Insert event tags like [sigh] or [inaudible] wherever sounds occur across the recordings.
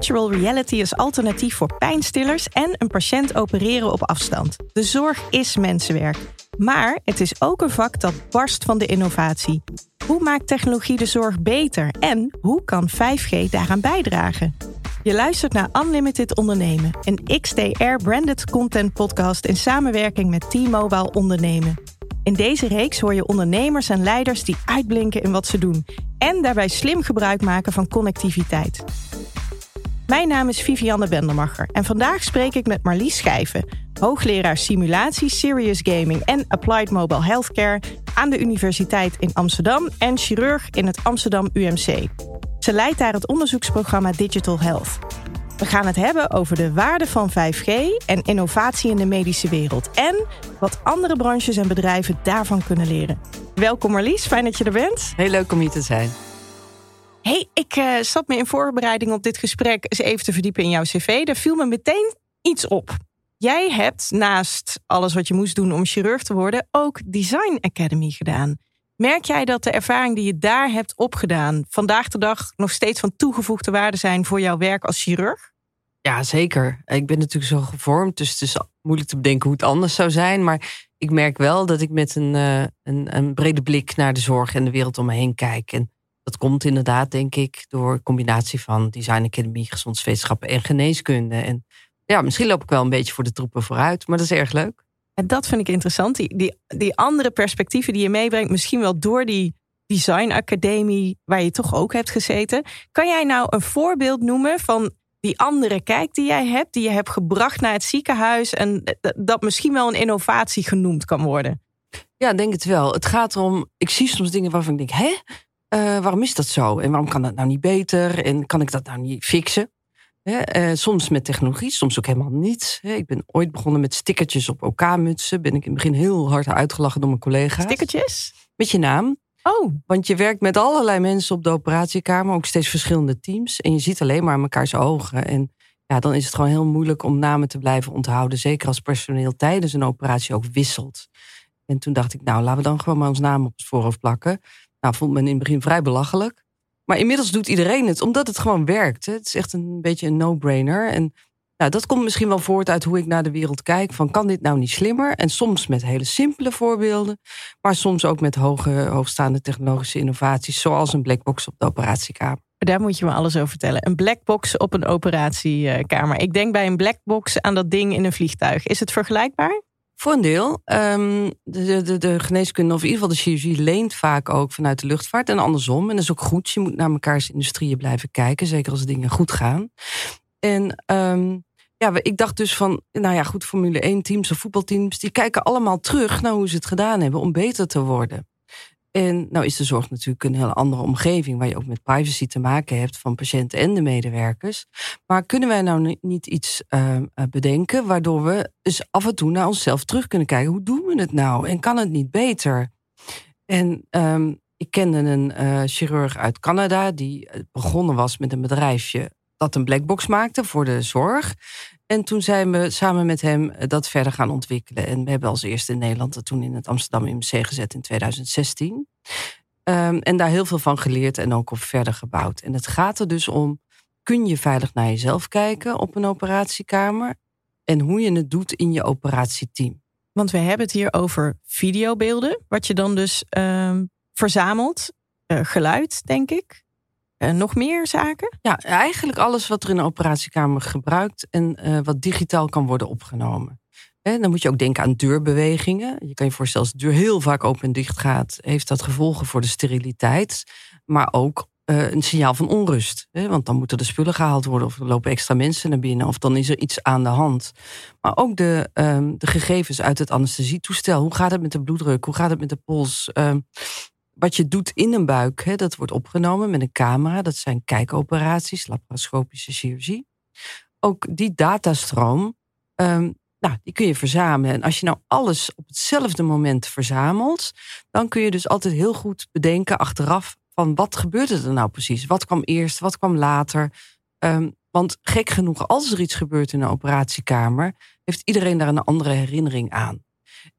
virtual reality als alternatief voor pijnstillers en een patiënt opereren op afstand. De zorg is mensenwerk. Maar het is ook een vak dat barst van de innovatie. Hoe maakt technologie de zorg beter en hoe kan 5G daaraan bijdragen? Je luistert naar Unlimited Ondernemen, een XDR-branded content podcast in samenwerking met T-Mobile Ondernemen. In deze reeks hoor je ondernemers en leiders die uitblinken in wat ze doen en daarbij slim gebruik maken van connectiviteit. Mijn naam is Vivianne Bendermacher en vandaag spreek ik met Marlies Schijven, hoogleraar simulatie, serious gaming en applied mobile healthcare aan de Universiteit in Amsterdam en chirurg in het Amsterdam UMC. Ze leidt daar het onderzoeksprogramma Digital Health. We gaan het hebben over de waarde van 5G en innovatie in de medische wereld. En wat andere branches en bedrijven daarvan kunnen leren. Welkom Marlies, fijn dat je er bent. Heel leuk om hier te zijn. Hey, ik uh, zat me in voorbereiding op dit gesprek eens even te verdiepen in jouw cv. Daar viel me meteen iets op. Jij hebt naast alles wat je moest doen om chirurg te worden, ook Design Academy gedaan. Merk jij dat de ervaring die je daar hebt opgedaan vandaag de dag nog steeds van toegevoegde waarde zijn voor jouw werk als chirurg? Ja, zeker. Ik ben natuurlijk zo gevormd, dus het is moeilijk te bedenken hoe het anders zou zijn. Maar ik merk wel dat ik met een, uh, een, een, brede blik naar de zorg en de wereld om me heen kijk. En dat komt inderdaad, denk ik, door een combinatie van design academie, gezondheidswetenschappen en geneeskunde. En ja, misschien loop ik wel een beetje voor de troepen vooruit, maar dat is erg leuk. En dat vind ik interessant. Die, die, die andere perspectieven die je meebrengt, misschien wel door die design academie waar je toch ook hebt gezeten. Kan jij nou een voorbeeld noemen van die andere kijk die jij hebt, die je hebt gebracht naar het ziekenhuis en dat misschien wel een innovatie genoemd kan worden? Ja, denk het wel. Het gaat erom, ik zie soms dingen waarvan ik denk, hè, uh, waarom is dat zo? En waarom kan dat nou niet beter? En kan ik dat nou niet fixen? Uh, soms met technologie, soms ook helemaal niet. ik ben ooit begonnen met stickertjes op OK-mutsen. Ben ik in het begin heel hard uitgelachen door mijn collega's. Stickertjes? Met je naam. Oh. Want je werkt met allerlei mensen op de operatiekamer, ook steeds verschillende teams. En je ziet alleen maar mekaars ogen. En ja, dan is het gewoon heel moeilijk om namen te blijven onthouden. Zeker als personeel tijdens een operatie ook wisselt. En toen dacht ik, nou, laten we dan gewoon maar ons naam op het voorhoofd plakken. Nou, vond men in het begin vrij belachelijk. Maar inmiddels doet iedereen het, omdat het gewoon werkt. Het is echt een beetje een no-brainer. En nou, dat komt misschien wel voort uit hoe ik naar de wereld kijk. Van kan dit nou niet slimmer? En soms met hele simpele voorbeelden. Maar soms ook met hoge, hoogstaande technologische innovaties. Zoals een blackbox op de operatiekamer. Daar moet je me alles over vertellen. Een blackbox op een operatiekamer. Ik denk bij een blackbox aan dat ding in een vliegtuig. Is het vergelijkbaar? Voor een deel. Um, de, de, de, geneeskunde, of in ieder geval de chirurgie, leent vaak ook vanuit de luchtvaart en andersom. En dat is ook goed. Je moet naar mekaars industrieën blijven kijken, zeker als dingen goed gaan. En um, ja, ik dacht dus van, nou ja, goed, Formule 1 teams of voetbalteams, die kijken allemaal terug naar hoe ze het gedaan hebben om beter te worden. En nou is de zorg natuurlijk een heel andere omgeving, waar je ook met privacy te maken hebt van patiënten en de medewerkers. Maar kunnen wij nou niet iets uh, bedenken waardoor we dus af en toe naar onszelf terug kunnen kijken? Hoe doen we het nou? En kan het niet beter? En um, ik kende een uh, chirurg uit Canada die eh, begonnen was met een bedrijfje dat een blackbox maakte voor de zorg. En toen zijn we samen met hem dat verder gaan ontwikkelen. En we hebben als eerste in Nederland dat toen in het Amsterdam IMC gezet in 2016. Um, ehm, en daar heel veel van geleerd en ook op verder gebouwd. En het gaat er dus om, kun je veilig naar jezelf kijken op een operatiekamer? En hoe je het doet in je operatieteam. Want we hebben het hier over videobeelden, wat je dan dus uh, verzamelt. Uh, geluid, denk ik. Uh, nog meer zaken? Ja, eigenlijk alles wat er in een operatiekamer gebruikt en uh, wat digitaal kan worden opgenomen. En dan moet je ook denken aan deurbewegingen. Je kan je voorstellen, als de deur heel vaak open en dicht gaat, heeft dat gevolgen voor de steriliteit. Maar ook een signaal van onrust. Hè? Want dan moeten de spullen gehaald worden, of er lopen extra mensen naar binnen, of dan is er iets aan de hand. Maar ook de, um, de gegevens uit het anesthesietoestel. Hoe gaat het met de bloeddruk? Hoe gaat het met de pols? Um, wat je doet in een buik, hè, dat wordt opgenomen met een camera. Dat zijn kijkoperaties, laparoscopische chirurgie. Ook die datastroom, um, nou, die kun je verzamelen. En als je nou alles op hetzelfde moment verzamelt, dan kun je dus altijd heel goed bedenken achteraf van wat gebeurde er nou precies? Wat kwam eerst, wat kwam later? Um, want gek genoeg, als er iets gebeurt in een operatiekamer, heeft iedereen daar een andere herinnering aan.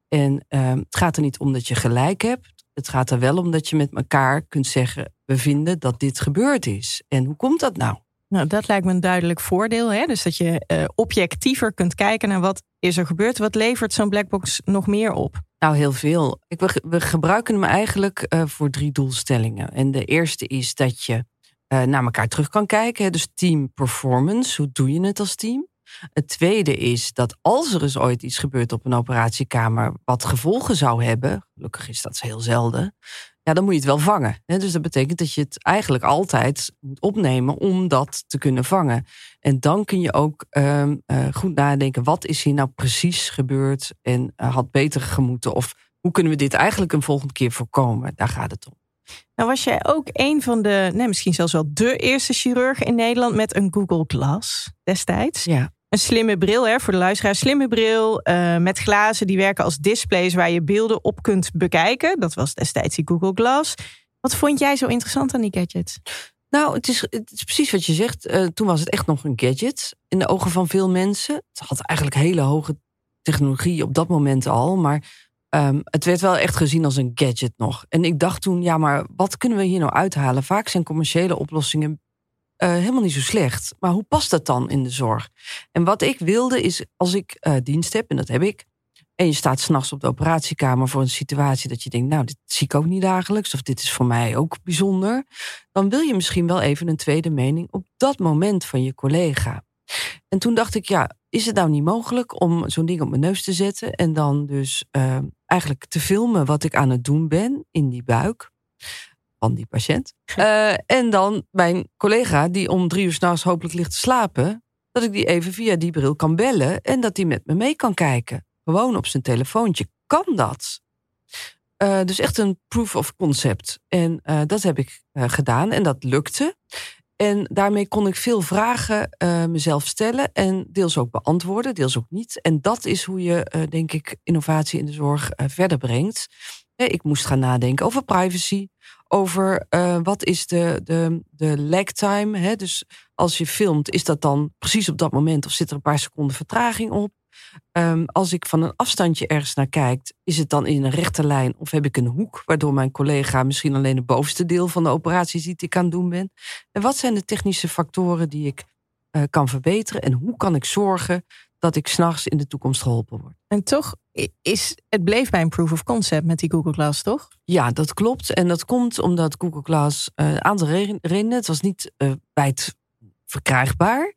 En um, het gaat er niet om dat je gelijk hebt. Het gaat er wel om dat je met elkaar kunt zeggen: we vinden dat dit gebeurd is. En hoe komt dat nou? Nou, dat lijkt me een duidelijk voordeel. Hè? Dus dat je uh, objectiever kunt kijken naar wat is er gebeurd. Wat levert zo'n blackbox nog meer op? Nou, heel veel. Ik, we, we gebruiken hem eigenlijk uh, voor drie doelstellingen. En de eerste is dat je uh, naar elkaar terug kan kijken. Dus team performance. Hoe doe je het als team? Het tweede is dat als er eens ooit iets gebeurt op een operatiekamer wat gevolgen zou hebben, gelukkig is dat heel zelden, ja, dan moet je het wel vangen. Dus dat betekent dat je het eigenlijk altijd moet opnemen om dat te kunnen vangen. En dan kun je ook uh, goed nadenken, wat is hier nou precies gebeurd en uh, had beter gemoeten? Of hoe kunnen we dit eigenlijk een volgende keer voorkomen? Daar gaat het om. Nou was jij ook een van de, nee, misschien zelfs wel de eerste chirurg in Nederland met een Google Glass destijds. Ja. Een slimme bril, hè, voor de luisteraar. Slimme bril uh, met glazen die werken als displays waar je beelden op kunt bekijken. Dat was destijds die Google Glass. Wat vond jij zo interessant aan die gadgets? Nou, het is, het is precies wat je zegt. Uh, toen was het echt nog een gadget in de ogen van veel mensen. Het had eigenlijk hele hoge technologie op dat moment al. Maar um, het werd wel echt gezien als een gadget nog. En ik dacht toen, ja, maar wat kunnen we hier nou uithalen? Vaak zijn commerciële oplossingen helemaal niet zo slecht. Maar hoe past dat dan in de zorg? En wat ik wilde is, als ik uh, dienst heb, en dat heb ik, en je staat s'nachts op de operatiekamer voor een situatie dat je denkt, nou, dit zie ik ook niet dagelijks, of dit is voor mij ook bijzonder, dan wil je misschien wel even een tweede mening op dat moment van je collega. En toen dacht ik, ja, is het nou niet mogelijk om zo'n ding op mijn neus te zetten en dan dus uh, eigenlijk te filmen wat ik aan het doen ben in die buik? Van die patiënt. Uh, en dan mijn collega, die om drie uur s'nachts hopelijk ligt te slapen, dat ik die even via die bril kan bellen en dat die met me mee kan kijken. Gewoon op zijn telefoontje. Kan dat? Uh, dus echt een proof of concept. En uh, dat heb ik gedaan en dat lukte. En daarmee kon ik veel vragen mezelf stellen en deels ook beantwoorden, deels ook niet. En dat is hoe je, denk ik, innovatie in de zorg verder brengt. Ik moest gaan nadenken over privacy, over uh, wat is de, de, de lag time. Hè? Dus als je filmt, is dat dan precies op dat moment of zit er een paar seconden vertraging op? Um, als ik van een afstandje ergens naar kijk, is het dan in een rechte lijn of heb ik een hoek, waardoor mijn collega misschien alleen het bovenste deel van de operatie ziet die ik aan het doen ben? En wat zijn de technische factoren die ik uh, kan verbeteren en hoe kan ik zorgen dat ik s'nachts in de toekomst geholpen word. En toch is het bleef bij een proof of concept met die Google Glass, toch? Ja, dat klopt. En dat komt omdat Google Glass uh, een aantal redenen. Het was niet uh, wijd verkrijgbaar.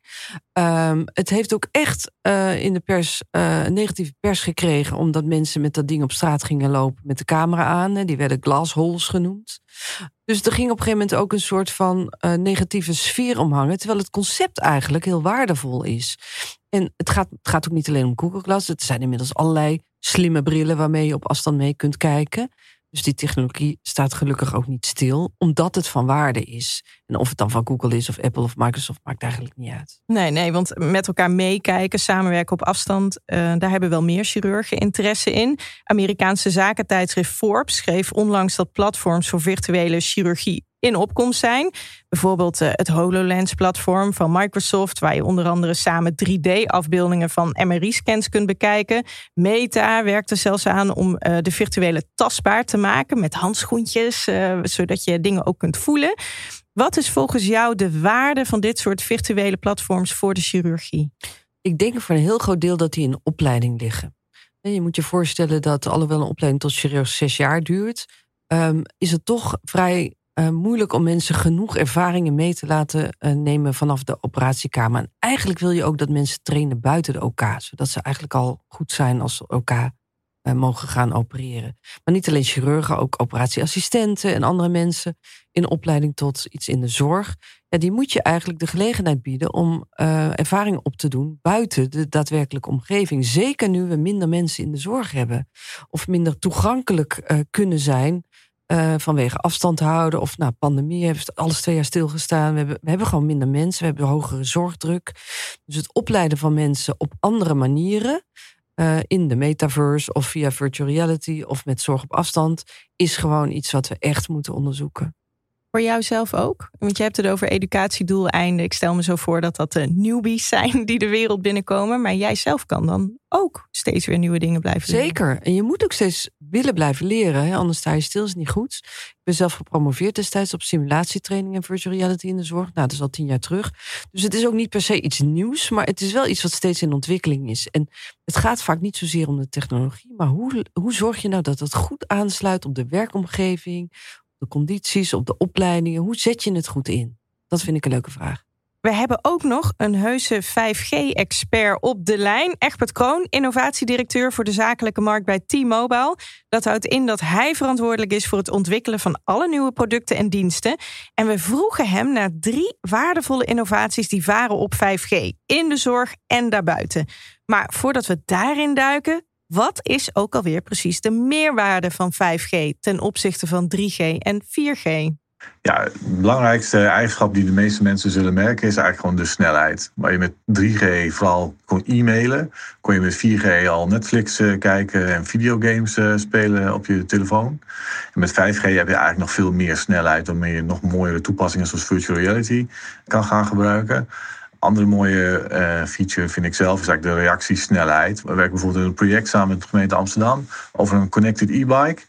Um, het heeft ook echt uh, in de pers uh, negatieve pers gekregen, omdat mensen met dat ding op straat gingen lopen met de camera aan. Hè. Die werden glassholes genoemd. Dus er ging op een gegeven moment ook een soort van uh, negatieve sfeer omhangen, terwijl het concept eigenlijk heel waardevol is. En het gaat, het gaat ook niet alleen om Google Glass. Het zijn inmiddels allerlei slimme brillen waarmee je op afstand mee kunt kijken. Dus die technologie staat gelukkig ook niet stil, omdat het van waarde is. En of het dan van Google is of Apple of Microsoft, maakt eigenlijk niet uit. Nee, nee, want met elkaar meekijken, samenwerken op afstand, uh, daar hebben wel meer chirurgen interesse in. Amerikaanse zakentijdschrift Forbes schreef onlangs dat platforms voor virtuele chirurgie in opkomst zijn. Bijvoorbeeld uh, het HoloLens-platform van Microsoft, waar je onder andere samen 3D-afbeeldingen van MRI-scans kunt bekijken. Meta werkt er zelfs aan om uh, de virtuele tastbaar te maken met handschoentjes, uh, zodat je dingen ook kunt voelen. Wat is volgens jou de waarde van dit soort virtuele platforms voor de chirurgie? Ik denk voor een heel groot deel dat die in opleiding liggen. Je moet je voorstellen dat, alhoewel een opleiding tot chirurg zes jaar duurt, um, is het toch vrij uh, moeilijk om mensen genoeg ervaringen mee te laten uh, nemen vanaf de operatiekamer. En eigenlijk wil je ook dat mensen trainen buiten de OK, zodat ze eigenlijk al goed zijn als ze OK uh, mogen gaan opereren. Maar niet alleen chirurgen, ook operatieassistenten en andere mensen in opleiding tot iets in de zorg. Ja, die moet je eigenlijk de gelegenheid bieden om ervaring op te doen buiten de daadwerkelijke omgeving. Zeker nu we minder mensen in de zorg hebben of minder toegankelijk kunnen zijn uh, vanwege afstand houden of nou, pandemie heeft alles twee jaar stilgestaan. We hebben, we hebben gewoon minder mensen, we hebben hogere zorgdruk. Dus het opleiden van mensen op andere manieren, uh, in de metaverse of via virtual reality of met zorg op afstand, is gewoon iets wat we echt moeten onderzoeken. Voor jou zelf ook? Want je hebt het over educatiedoeleinden. Ik stel me zo voor dat dat de newbies zijn die de wereld binnenkomen. Maar jij zelf kan dan ook steeds weer nieuwe dingen blijven leren. Zeker. En je moet ook steeds willen blijven leren. Anders sta je stil, is niet goed. Ik ben zelf gepromoveerd destijds op simulatietraining en virtual reality in de zorg. Nou, dat is al tien jaar terug. Dus het is ook niet per se iets nieuws. Maar het is wel iets wat steeds in ontwikkeling is. En het gaat vaak niet zozeer om de technologie. Maar hoe, hoe zorg je nou dat het goed aansluit op de werkomgeving de condities, op de opleidingen. Hoe zet je het goed in? Dat vind ik een leuke vraag. We hebben ook nog een heuse 5G-expert op de lijn. Egbert Kroon, innovatiedirecteur voor de zakelijke markt bij T-Mobile. Dat houdt in dat hij verantwoordelijk is voor het ontwikkelen van alle nieuwe producten en diensten. En we vroegen hem naar drie waardevolle innovaties die varen op 5G. In de zorg en daarbuiten. Maar voordat we daarin duiken, wat is ook alweer precies de meerwaarde van 5G ten opzichte van 3G en 4G? Ja, de belangrijkste eigenschap die de meeste mensen zullen merken is eigenlijk gewoon de snelheid. Waar je met 3G vooral kon e-mailen, kon je met 4G al Netflix eh, kijken en videogames eh, spelen op je telefoon. En met 5G heb je eigenlijk nog veel meer snelheid, waarmee je nog mooiere toepassingen zoals virtual reality kan gaan gebruiken andere mooie uh, feature vind ik zelf is eigenlijk de reactiesnelheid. We werken bijvoorbeeld in een project samen met de gemeente Amsterdam over een connected e-bike.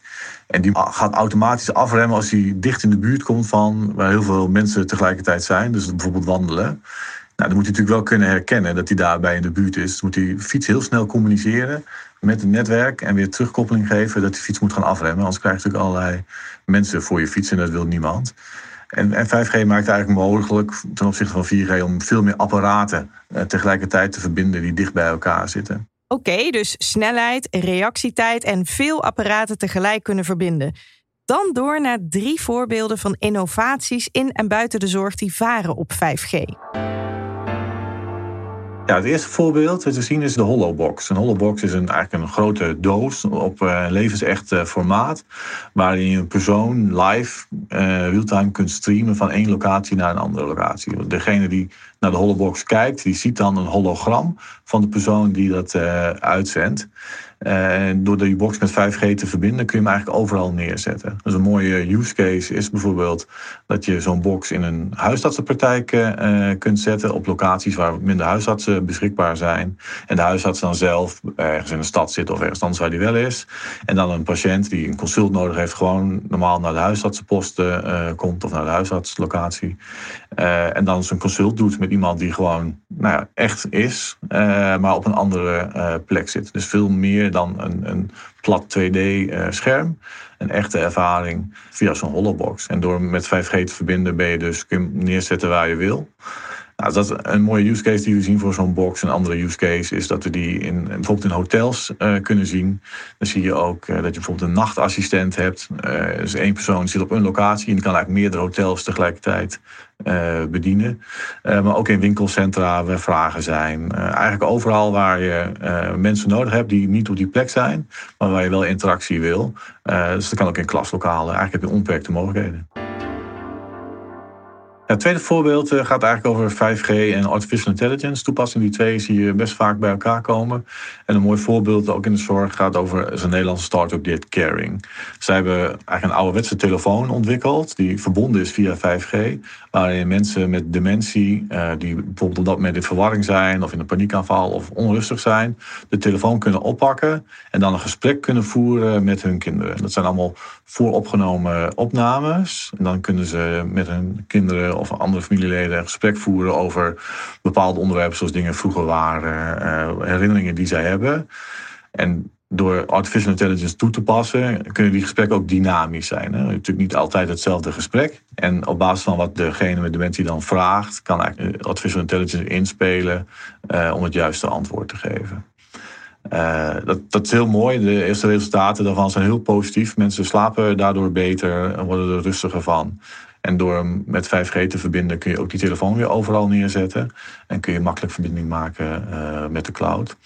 En die gaat automatisch afremmen als die dicht in de buurt komt van waar heel veel mensen tegelijkertijd zijn. Dus bijvoorbeeld wandelen. Nou, dan moet je natuurlijk wel kunnen herkennen dat hij daarbij in de buurt is. Dan moet die fiets heel snel communiceren met het netwerk en weer terugkoppeling geven dat die fiets moet gaan afremmen. Anders krijg je natuurlijk allerlei mensen voor je fiets en dat wil niemand. En, en 5G maakt eigenlijk mogelijk ten opzichte van 4G om veel meer apparaten eh, tegelijkertijd te verbinden die dicht bij elkaar zitten. Oké, dus snelheid, reactietijd en veel apparaten tegelijk kunnen verbinden. Dan door naar drie voorbeelden van innovaties in en buiten de zorg die varen op 5G. Ja, het eerste voorbeeld te zien is de Holobox. Een Holobox is een, eigenlijk een grote doos op uh, levensecht uh, formaat. Waarin je een persoon live uh, realtime kunt streamen van één locatie naar een andere locatie. Degene die naar de Holobox kijkt, die ziet dan een hologram van de persoon die dat uitzendt. En door die box met 5G te verbinden kun je hem eigenlijk overal neerzetten. Dus een mooie use case is bijvoorbeeld dat je zo'n box in een huisartsenpraktijk uh, kunt zetten op locaties waar minder huisartsen beschikbaar zijn. En de huisarts dan zelf ergens in de stad zit of ergens anders waar die wel is. En dan een patiënt die een consult nodig heeft, gewoon normaal naar de huisartsenposten komt of naar de huisartslocatie. En dan zijn consult doet met iemand die gewoon nou ja, echt is, maar op een andere plek zit. Dus veel meer dan een, een plat 2D-scherm. Eh, een echte ervaring via zo'n holobox. En door met 5G te verbinden ben je dus kun je neerzetten waar je wil. Nou, dat is een mooie use case die we zien voor zo'n box. Een andere use case is dat we die in, bijvoorbeeld in hotels uh, kunnen zien. Dan zie je ook uh, dat je bijvoorbeeld een nachtassistent hebt. Uh, dus één persoon zit op een locatie en kan eigenlijk meerdere hotels tegelijkertijd bedienen. maar ook in winkelcentra waar vragen zijn. eigenlijk overal waar je mensen nodig hebt die niet op die plek zijn, maar waar je wel interactie wil. dus dat kan ook in klaslokalen. Eigenlijk heb je onbeperkte mogelijkheden het tweede voorbeeld eh, gaat eigenlijk over 5G en artificial intelligence toepassing. Die twee zie je best vaak bij elkaar komen. En een mooi voorbeeld ook in de zorg gaat over een Nederlandse start-up die Caring. Zij hebben eigenlijk een ouderwetse telefoon ontwikkeld die verbonden is via 5G. Waarin mensen met dementie, eh, die bijvoorbeeld op dat moment in verwarring zijn of in een paniekaanval of onrustig zijn, de telefoon kunnen oppakken en dan een gesprek kunnen voeren met hun kinderen. Dat zijn allemaal vooropgenomen opnames. En dan kunnen ze met hun kinderen of andere familieleden gesprek voeren over bepaalde onderwerpen, zoals dingen vroeger waren, uh, herinneringen die zij hebben. En door artificial intelligence toe te passen, kunnen die gesprekken ook dynamisch zijn. Hè? Natuurlijk niet altijd hetzelfde gesprek. En op basis van wat degene met dementie dan vraagt, kan eigenlijk artificial intelligence inspelen uh, om het juiste antwoord te geven. Dat, dat is heel mooi. De eerste resultaten daarvan zijn heel positief. Mensen slapen daardoor beter en worden er rustiger van. En door hem met 5G te verbinden kun je ook die telefoon weer overal neerzetten. En kun je makkelijk verbinding maken uh, met de cloud.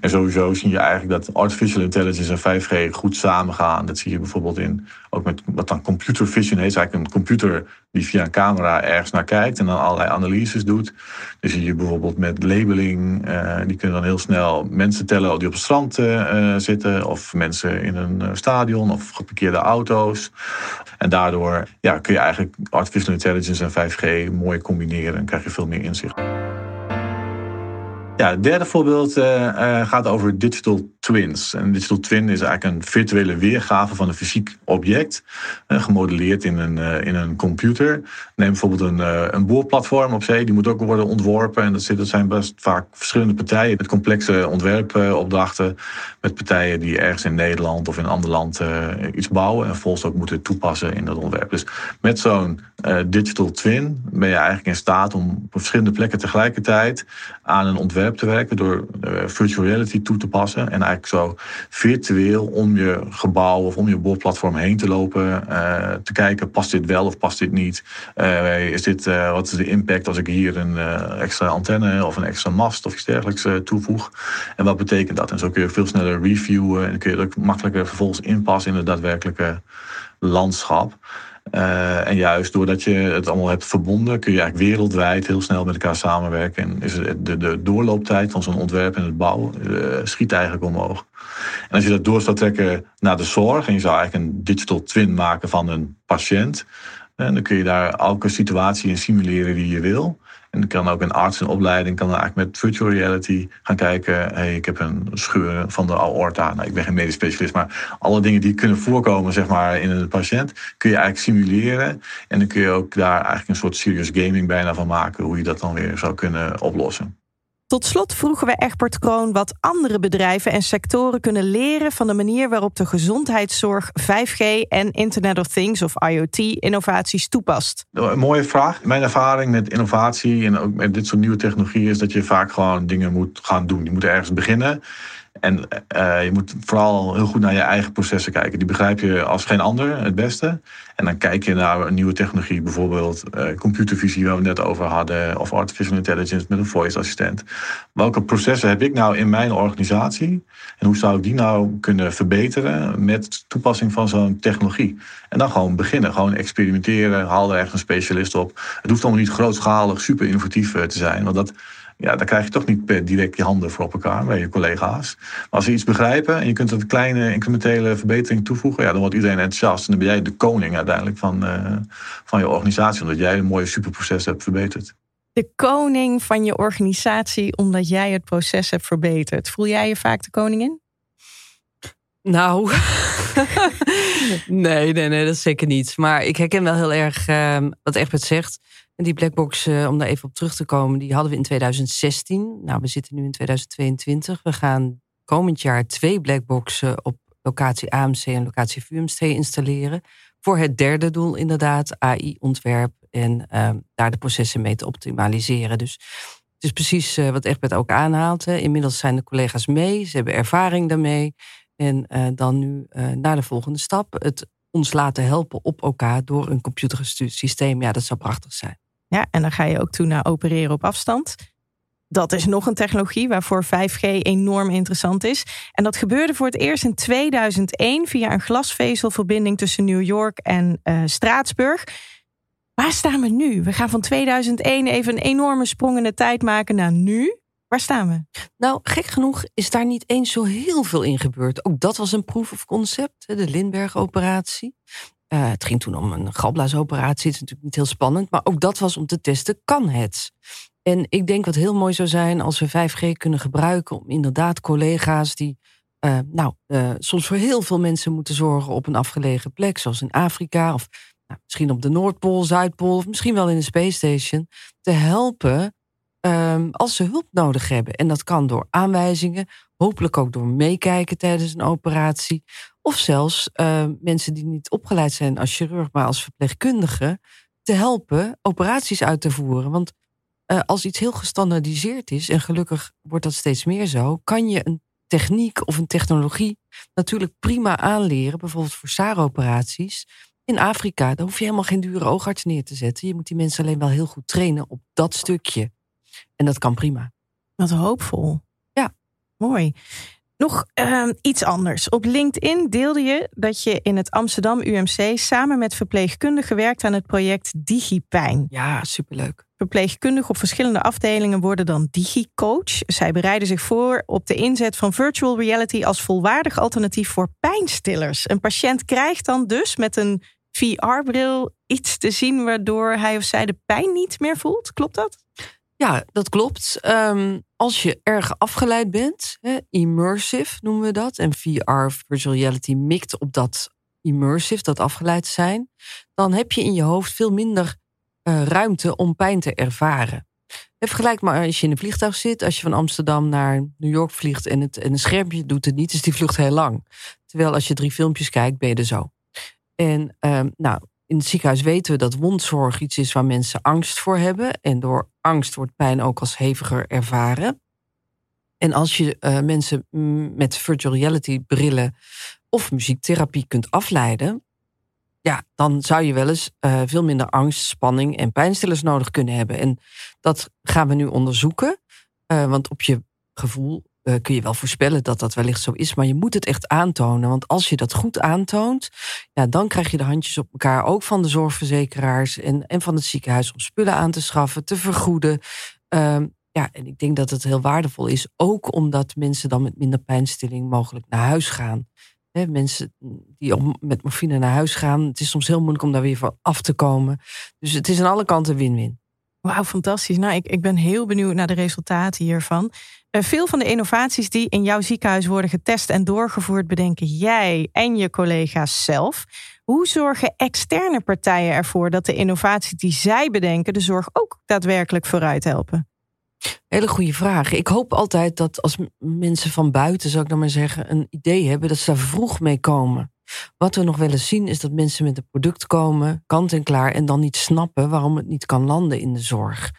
En sowieso zie je eigenlijk dat artificial intelligence en 5G goed samengaan. Dat zie je bijvoorbeeld in, ook met wat dan computer vision heet. eigenlijk een computer die via een camera ergens naar kijkt en dan allerlei analyses doet. Dus zie je bijvoorbeeld met labeling, uh, die kunnen dan heel snel mensen tellen die op het strand uh, zitten. Of mensen in een stadion of geparkeerde auto's. En daardoor ja, kun je eigenlijk artificial intelligence en 5G mooi combineren. Dan krijg je veel meer inzicht. Ja, het derde voorbeeld uh, uh, gaat over digital twins. Een digital twin is eigenlijk een virtuele weergave van een fysiek object, uh, gemodelleerd in een, in een computer. Neem bijvoorbeeld een, een boorplatform op zee, die moet ook worden ontworpen. En dat, zit, zijn best vaak verschillende partijen met complexe ontwerpopdrachten. Met partijen die ergens in Nederland of in een ander land iets bouwen en volgens ook moeten toepassen in dat ontwerp. Dus met zo'n digital twin ben je eigenlijk in staat om op verschillende plekken tegelijkertijd aan een ontwerp te werken door uh, virtual reality toe te passen. En eigenlijk zo virtueel om je gebouw of om je boorplatform heen te lopen. Uh, te kijken, past dit wel of past dit niet? Uh, is dit, wat is de impact als ik hier een extra antenne of een extra mast of iets dergelijks toevoeg? En wat betekent dat? En zo kun je veel sneller reviewen en kun je ook makkelijker vervolgens inpassen in het daadwerkelijke landschap. En juist doordat je het allemaal hebt verbonden, kun je eigenlijk wereldwijd heel snel met elkaar samenwerken. En is de, de doorlooptijd van zo'n ontwerp en het bouwen schiet eigenlijk omhoog. En als je dat door zou trekken naar de zorg en je zou eigenlijk een digital twin maken van een patiënt, en dan kun je daar elke situatie in simuleren die je wil. En dan kan ook een arts in opleiding kan dan eigenlijk met virtual reality gaan kijken. Hey, ik heb een scheur van de aorta. Nou, ik ben geen medisch specialist, maar alle dingen die kunnen voorkomen zeg maar, in een patiënt, kun je eigenlijk simuleren. En dan kun je ook daar eigenlijk een soort serious gaming bijna van maken, hoe je dat dan weer zou kunnen oplossen. Tot slot vroegen we Egbert Kroon wat andere bedrijven en sectoren kunnen leren van de manier waarop de gezondheidszorg 5G en Internet of Things of IoT-innovaties toepast. Een mooie vraag. Mijn ervaring met innovatie en ook met dit soort nieuwe technologieën is dat je vaak gewoon dingen moet gaan doen. Je moet ergens beginnen. En uh, je moet vooral heel goed naar je eigen processen kijken. Die begrijp je als geen ander het beste. En dan kijk je naar een nieuwe technologie, bijvoorbeeld uh, computervisie, waar we net over hadden, of artificial intelligence met een voice assistent. Welke processen heb ik nou in mijn organisatie? En hoe zou ik die nou kunnen verbeteren met toepassing van zo'n technologie? En dan gewoon beginnen, gewoon experimenteren, haal er echt een specialist op. Het hoeft allemaal niet grootschalig, super innovatief eh, te zijn, want dat ja, dan krijg je toch niet direct je handen voor op elkaar bij je collega's. Maar als ze iets begrijpen en je kunt een kleine incrementele verbetering toevoegen, ja, dan wordt iedereen enthousiast. En dan ben jij de koning uiteindelijk van, uh, van je organisatie, omdat jij een mooie superproces hebt verbeterd. De koning van je organisatie, omdat jij het proces hebt verbeterd. Voel jij je vaak de koningin? Nou, [laughs] nee, nee, nee, dat is zeker niet. Maar ik herken wel heel erg uh, wat Egbert zegt. En die blackbox, uh, om daar even op terug te komen, die hadden we in 2016. Nou, we zitten nu in 2022. We gaan komend jaar twee blackboxen op locatie AMC en locatie VUMC installeren. Voor het derde doel inderdaad, AI-ontwerp en uh, daar de processen mee te optimaliseren. Dus het is precies uh, wat Egbert ook aanhaalt. Hè. Inmiddels zijn de collega's mee, ze hebben ervaring daarmee. En uh, dan nu naar de volgende stap, het ons laten helpen op elkaar door een computergestuurd systeem. Ja, dat zou prachtig zijn. Ja, en dan ga je ook toe naar opereren op afstand. Dat is nog een technologie waarvoor 5G enorm interessant is. En dat gebeurde voor het eerst in 2001 via een glasvezelverbinding tussen New York en uh, Straatsburg. Waar staan we nu? We gaan van 2001 even een enorme sprong in de tijd maken naar nu. Waar staan we? Nou, gek genoeg is daar niet eens zo heel veel in gebeurd. Ook dat was een proof of concept, de Lindbergh-operatie. Uh, het ging toen om een galblaasoperatie. Het is natuurlijk niet heel spannend. Maar ook dat was om te testen, kan het? En ik denk wat heel mooi zou zijn als we 5G kunnen gebruiken om inderdaad collega's die uh, nou, uh, soms voor heel veel mensen moeten zorgen op een afgelegen plek, zoals in Afrika of nou, misschien op de Noordpool, Zuidpool of misschien wel in de Space Station, te helpen um, als ze hulp nodig hebben. En dat kan door aanwijzingen, hopelijk ook door meekijken tijdens een operatie of zelfs uh, mensen die niet opgeleid zijn als chirurg, maar als verpleegkundige, te helpen operaties uit te voeren. Want uh, als iets heel gestandaardiseerd is, en gelukkig wordt dat steeds meer zo, kan je een techniek of een technologie natuurlijk prima aanleren, bijvoorbeeld voor SAR-operaties. In Afrika, daar hoef je helemaal geen dure oogarts neer te zetten. Je moet die mensen alleen wel heel goed trainen op dat stukje. En dat kan prima. Wat hoopvol. Mooi. Nog uh, iets anders. Op LinkedIn deelde je dat je in het Amsterdam UMC samen met verpleegkundigen werkt aan het project DigiPijn. Ja, superleuk. Verpleegkundigen op verschillende afdelingen worden dan DigiCoach. Zij bereiden zich voor op de inzet van virtual reality als volwaardig alternatief voor pijnstillers. Een patiënt krijgt dan dus met een VR-bril iets te zien waardoor hij of zij de pijn niet meer voelt. Klopt dat? Ja, dat klopt. Ehm, als je erg afgeleid bent, hè, immersive noemen we dat, en VR, virtual reality, mikt op dat immersive, dat afgeleid zijn, dan heb je in je hoofd veel minder uh, ruimte om pijn te ervaren. Vergelijk maar als je in een vliegtuig zit, als je van Amsterdam naar New York vliegt en, het, en een schermpje doet het niet, is die vlucht heel lang. Terwijl als je drie filmpjes kijkt, ben je er zo. En um, nou, in het ziekenhuis weten we dat wondzorg iets is waar mensen angst voor hebben. En door angst wordt pijn ook als heviger ervaren. En als je uh, mensen met virtual reality brillen of muziektherapie kunt afleiden, ja, dan zou je wel eens uh, veel minder angst, spanning en pijnstillers nodig kunnen hebben. En dat gaan we nu onderzoeken. Uh, want op je gevoel uh, kun je wel voorspellen dat dat wellicht zo is, maar je moet het echt aantonen. Want als je dat goed aantoont, ja, dan krijg je de handjes op elkaar, ook van de zorgverzekeraars en, en van het ziekenhuis, om spullen aan te schaffen, te vergoeden. Uh, ja, en ik denk dat het heel waardevol is, ook omdat mensen dan met minder pijnstilling mogelijk naar huis gaan mensen die met morfine naar huis gaan. Het is soms heel moeilijk om daar weer van af te komen. Dus het is aan alle kanten win-win. Wauw, fantastisch. Nou, ik, ik ben heel benieuwd naar de resultaten hiervan. Uh, veel van de innovaties die in jouw ziekenhuis worden getest en doorgevoerd, bedenken jij en je collega's zelf. Hoe zorgen externe partijen ervoor dat de innovaties die zij bedenken de zorg ook daadwerkelijk vooruit helpen? Hele goede vraag. Ik hoop altijd dat als mensen van buiten, zou ik dan maar zeggen, een idee hebben, dat ze daar vroeg mee komen. Wat we nog wel eens zien is dat mensen met een product komen, kant en klaar, en dan niet snappen waarom het niet kan landen in de zorg.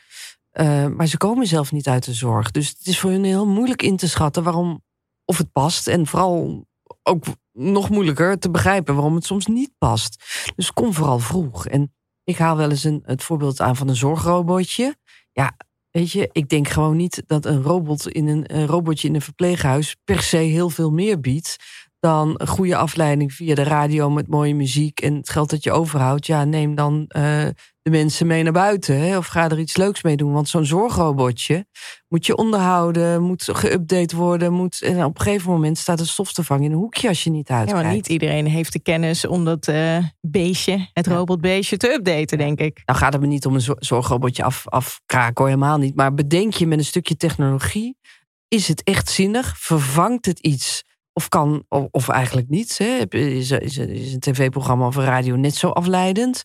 Uh, maar ze komen zelf niet uit de zorg. Dus het is voor hun heel moeilijk in te schatten waarom, of het past. En vooral ook nog moeilijker te begrijpen waarom het soms niet past. Dus kom vooral vroeg. En ik haal wel eens een, het voorbeeld aan van een zorgrobotje. Ja, Weet je, ik denk gewoon niet dat een robot in een, een robotje in een verpleeghuis per se heel veel meer biedt dan een goede afleiding via de radio met mooie muziek en het geld dat je overhoudt. Ja, neem dan uh, de mensen mee naar buiten hè, of ga er iets leuks mee doen. Want zo'n zorgrobotje moet je onderhouden, moet geüpdate worden. Moet, en op een gegeven moment staat de stofvervang in een hoekje als je niet uitkijkt. Ja, maar niet iedereen heeft de kennis om dat uh, beestje, het robotbeestje, te updaten, denk ik. Nou gaat het me niet om een zorgrobotje af, afkraken, hoor, helemaal niet. Maar bedenk je met een stukje technologie, is het echt zinnig? Vervangt het iets? Of kan, of, of eigenlijk niet. Hè? Is, is, is een tv-programma of een radio net zo afleidend?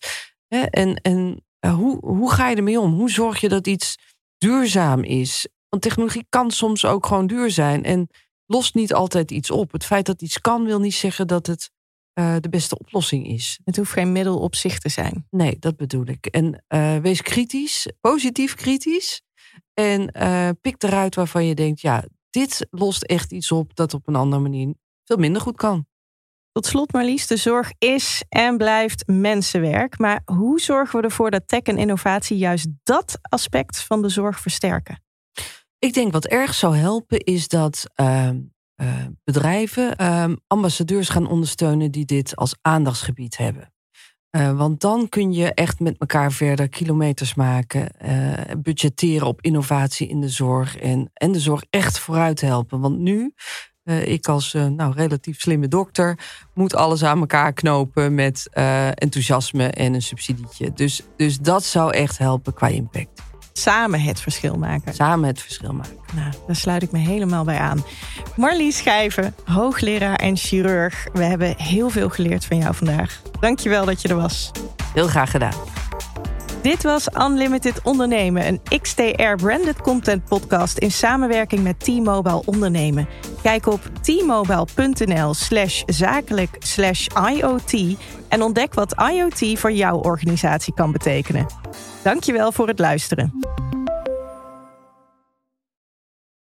Hè? En, en hoe, hoe ga je ermee om? Hoe zorg je dat iets duurzaam is? Want technologie kan soms ook gewoon duur zijn en lost niet altijd iets op. Het feit dat iets kan wil niet zeggen dat het uh, de beste oplossing is. Het hoeft geen middel op zich te zijn. Nee, dat bedoel ik. En uh, wees kritisch, positief kritisch. En uh, pik eruit waarvan je denkt, ja, dit lost echt iets op dat op een andere manier veel minder goed kan. Tot slot Marlies, de zorg is en blijft mensenwerk. Maar hoe zorgen we ervoor dat tech en innovatie juist dat aspect van de zorg versterken? Ik denk wat erg zou helpen is dat uh, uh, bedrijven uh, ambassadeurs gaan ondersteunen die dit als aandachtsgebied hebben. Uh, want dan kun je echt met elkaar verder kilometers maken, uh, budgetteren op innovatie in de zorg en, en de zorg echt vooruit helpen. Want nu, uh, ik als nou, relatief slimme dokter, moet alles aan elkaar knopen met enthousiasme en een subsidietje. Dus, dus dat zou echt helpen qua impact samen het verschil maken. Samen het verschil maken. Nou, daar sluit ik me helemaal bij aan. Marlies Schijven, hoogleraar en chirurg. We hebben heel veel geleerd van jou vandaag. Dankjewel dat je er was. Heel graag gedaan. Dit was Unlimited Ondernemen, een XTR-branded content podcast in samenwerking met T-Mobile Ondernemen. Kijk op t-mobile.nl slash zakelijk slash IoT en ontdek wat IoT voor jouw organisatie kan betekenen. Dankjewel voor het luisteren.